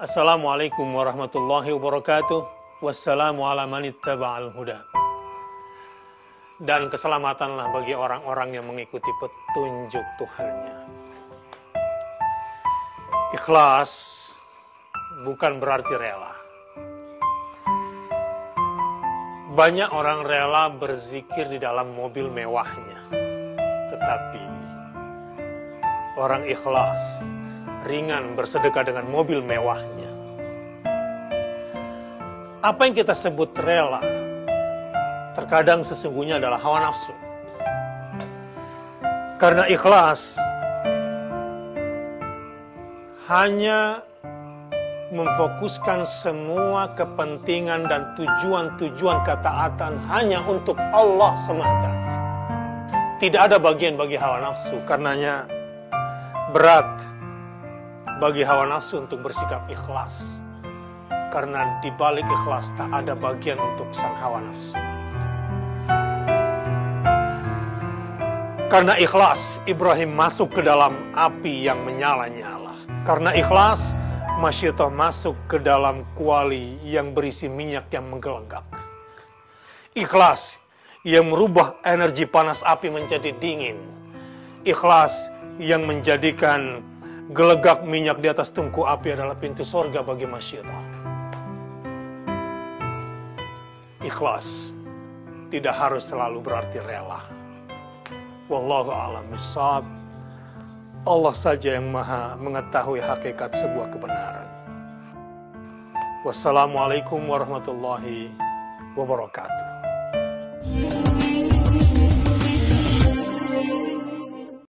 Assalamualaikum warahmatullahi wabarakatuh. Wassalamu ala manittaba'al huda. Dan keselamatanlah bagi orang-orang yang mengikuti petunjuk Tuhannya. Ikhlas bukan berarti rela. Banyak orang rela berzikir di dalam mobil mewahnya. Tetapi orang ikhlas ringan bersedekah dengan mobil mewahnya. Apa yang kita sebut rela, terkadang sesungguhnya adalah hawa nafsu. Karena ikhlas hanya memfokuskan semua kepentingan dan tujuan-tujuan ketaatan hanya untuk Allah semata. Tidak ada bagian bagi hawa nafsu, karenanya berat bagi hawa nafsu untuk bersikap ikhlas. Karena di balik ikhlas tak ada bagian untuk sang hawa nafsu. Karena ikhlas, Ibrahim masuk ke dalam api yang menyala-nyala. Karena ikhlas, Masyito masuk ke dalam kuali yang berisi minyak yang menggelegak. Ikhlas yang merubah energi panas api menjadi dingin. Ikhlas yang menjadikan gelegak minyak di atas tungku api adalah pintu sorga bagi masyita. Ikhlas tidak harus selalu berarti rela. Wallahu a'lam bishawab. Allah saja yang maha mengetahui hakikat sebuah kebenaran. Wassalamualaikum warahmatullahi wabarakatuh.